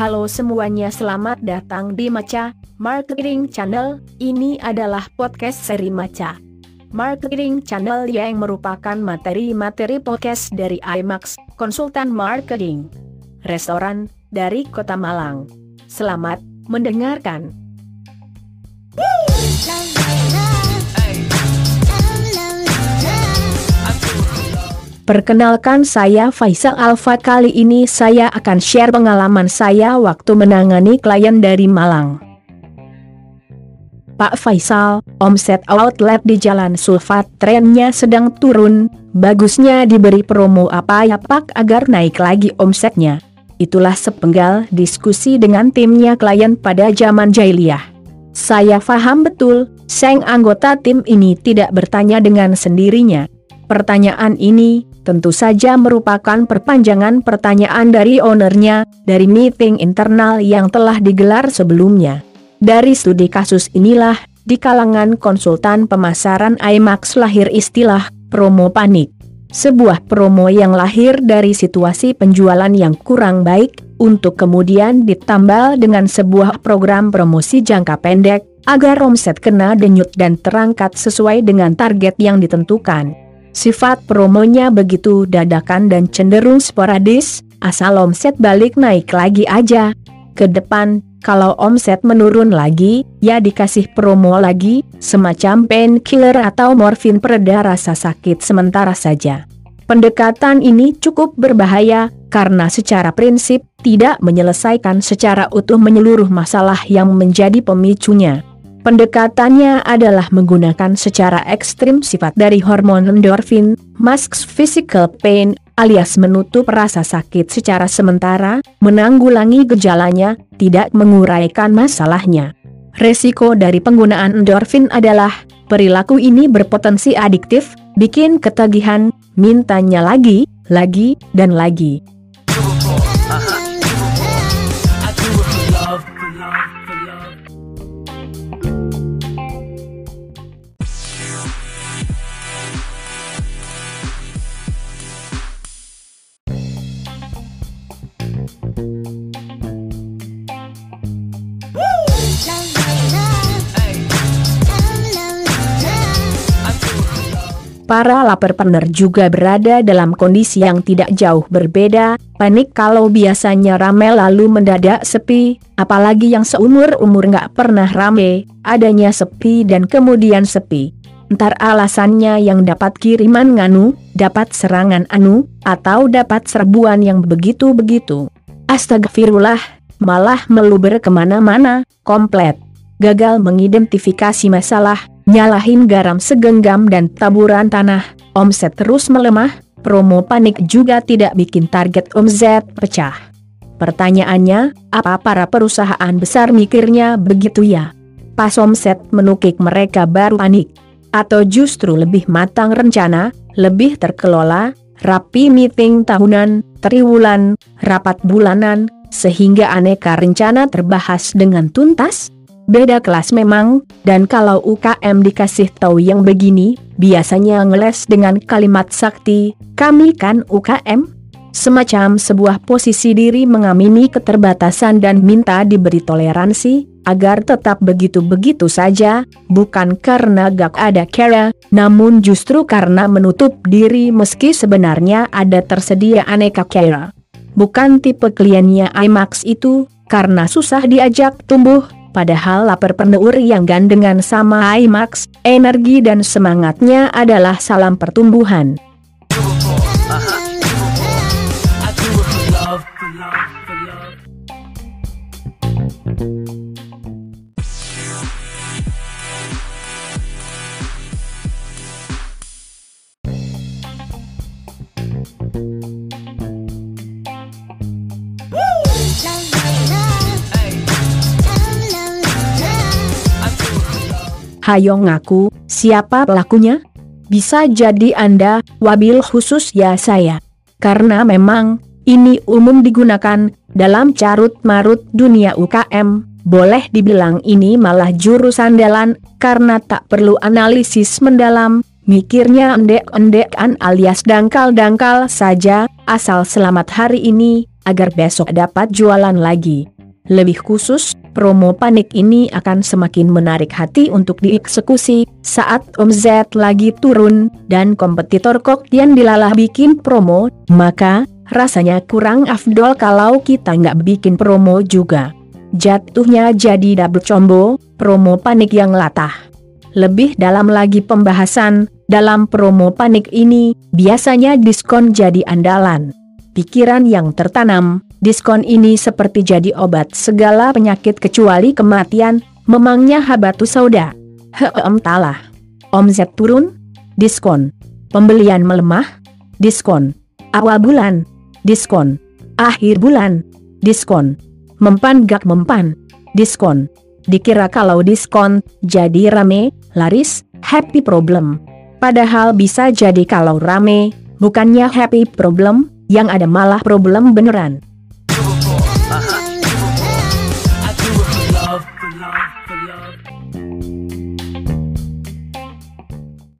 Halo semuanya, selamat datang di Maca Marketing Channel. Ini adalah podcast seri Maca Marketing Channel yang merupakan materi-materi podcast dari IMAX, konsultan marketing restoran dari Kota Malang. Selamat mendengarkan. Perkenalkan saya Faisal Alfa kali ini saya akan share pengalaman saya waktu menangani klien dari Malang. Pak Faisal, omset outlet di Jalan Sulfat trennya sedang turun, bagusnya diberi promo apa ya Pak agar naik lagi omsetnya. Itulah sepenggal diskusi dengan timnya klien pada zaman jahiliyah. Saya paham betul, sang anggota tim ini tidak bertanya dengan sendirinya. Pertanyaan ini tentu saja merupakan perpanjangan pertanyaan dari ownernya, dari meeting internal yang telah digelar sebelumnya. Dari studi kasus inilah, di kalangan konsultan pemasaran IMAX lahir istilah promo panik. Sebuah promo yang lahir dari situasi penjualan yang kurang baik, untuk kemudian ditambal dengan sebuah program promosi jangka pendek, agar omset kena denyut dan terangkat sesuai dengan target yang ditentukan. Sifat promonya begitu dadakan dan cenderung sporadis, asal omset balik naik lagi aja. Ke depan, kalau omset menurun lagi, ya dikasih promo lagi, semacam painkiller atau morfin pereda rasa sakit sementara saja. Pendekatan ini cukup berbahaya, karena secara prinsip tidak menyelesaikan secara utuh menyeluruh masalah yang menjadi pemicunya. Pendekatannya adalah menggunakan secara ekstrim sifat dari hormon endorfin, masks physical pain, alias menutup rasa sakit secara sementara, menanggulangi gejalanya, tidak menguraikan masalahnya. Resiko dari penggunaan endorfin adalah, perilaku ini berpotensi adiktif, bikin ketagihan, mintanya lagi, lagi, dan lagi. Para laperpreneur juga berada dalam kondisi yang tidak jauh berbeda, panik kalau biasanya rame lalu mendadak sepi, apalagi yang seumur-umur nggak pernah rame, adanya sepi dan kemudian sepi. Ntar alasannya yang dapat kiriman nganu, dapat serangan anu, atau dapat serbuan yang begitu-begitu. Astagfirullah, malah meluber ke mana-mana, komplet. Gagal mengidentifikasi masalah, nyalahin garam segenggam dan taburan tanah, omset terus melemah, promo panik juga tidak bikin target omset pecah. Pertanyaannya, apa para perusahaan besar mikirnya begitu ya? Pas omset menukik mereka baru panik. Atau justru lebih matang rencana, lebih terkelola, rapi meeting tahunan, triwulan, rapat bulanan, sehingga aneka rencana terbahas dengan tuntas? Beda kelas memang, dan kalau UKM dikasih tahu yang begini, biasanya ngeles dengan kalimat sakti, kami kan UKM? Semacam sebuah posisi diri mengamini keterbatasan dan minta diberi toleransi, agar tetap begitu-begitu saja, bukan karena gak ada cara, namun justru karena menutup diri meski sebenarnya ada tersedia aneka cara. Bukan tipe kliennya IMAX itu, karena susah diajak tumbuh, Padahal lapar peneur yang gandengan sama IMAX, energi dan semangatnya adalah salam pertumbuhan. Hayo ngaku, siapa pelakunya? Bisa jadi Anda, wabil khusus ya saya. Karena memang, ini umum digunakan, dalam carut-marut dunia UKM, boleh dibilang ini malah jurus andalan, karena tak perlu analisis mendalam, Mikirnya endek-endekan alias dangkal-dangkal saja, asal selamat hari ini, agar besok dapat jualan lagi. Lebih khusus, promo panik ini akan semakin menarik hati untuk dieksekusi, saat Om Z lagi turun, dan kompetitor Kok Tian dilalah bikin promo, maka, rasanya kurang afdol kalau kita nggak bikin promo juga. Jatuhnya jadi double combo, promo panik yang latah. Lebih dalam lagi pembahasan, dalam promo panik ini, biasanya diskon jadi andalan. Pikiran yang tertanam, diskon ini seperti jadi obat segala penyakit kecuali kematian, memangnya habatu sauda. Heem talah. Omset turun, diskon. Pembelian melemah, diskon. Awal bulan, diskon. Akhir bulan, diskon. Mempan gak mempan, diskon. Dikira kalau diskon, jadi rame, laris, happy problem. Padahal bisa jadi kalau rame, bukannya happy problem, yang ada malah problem beneran.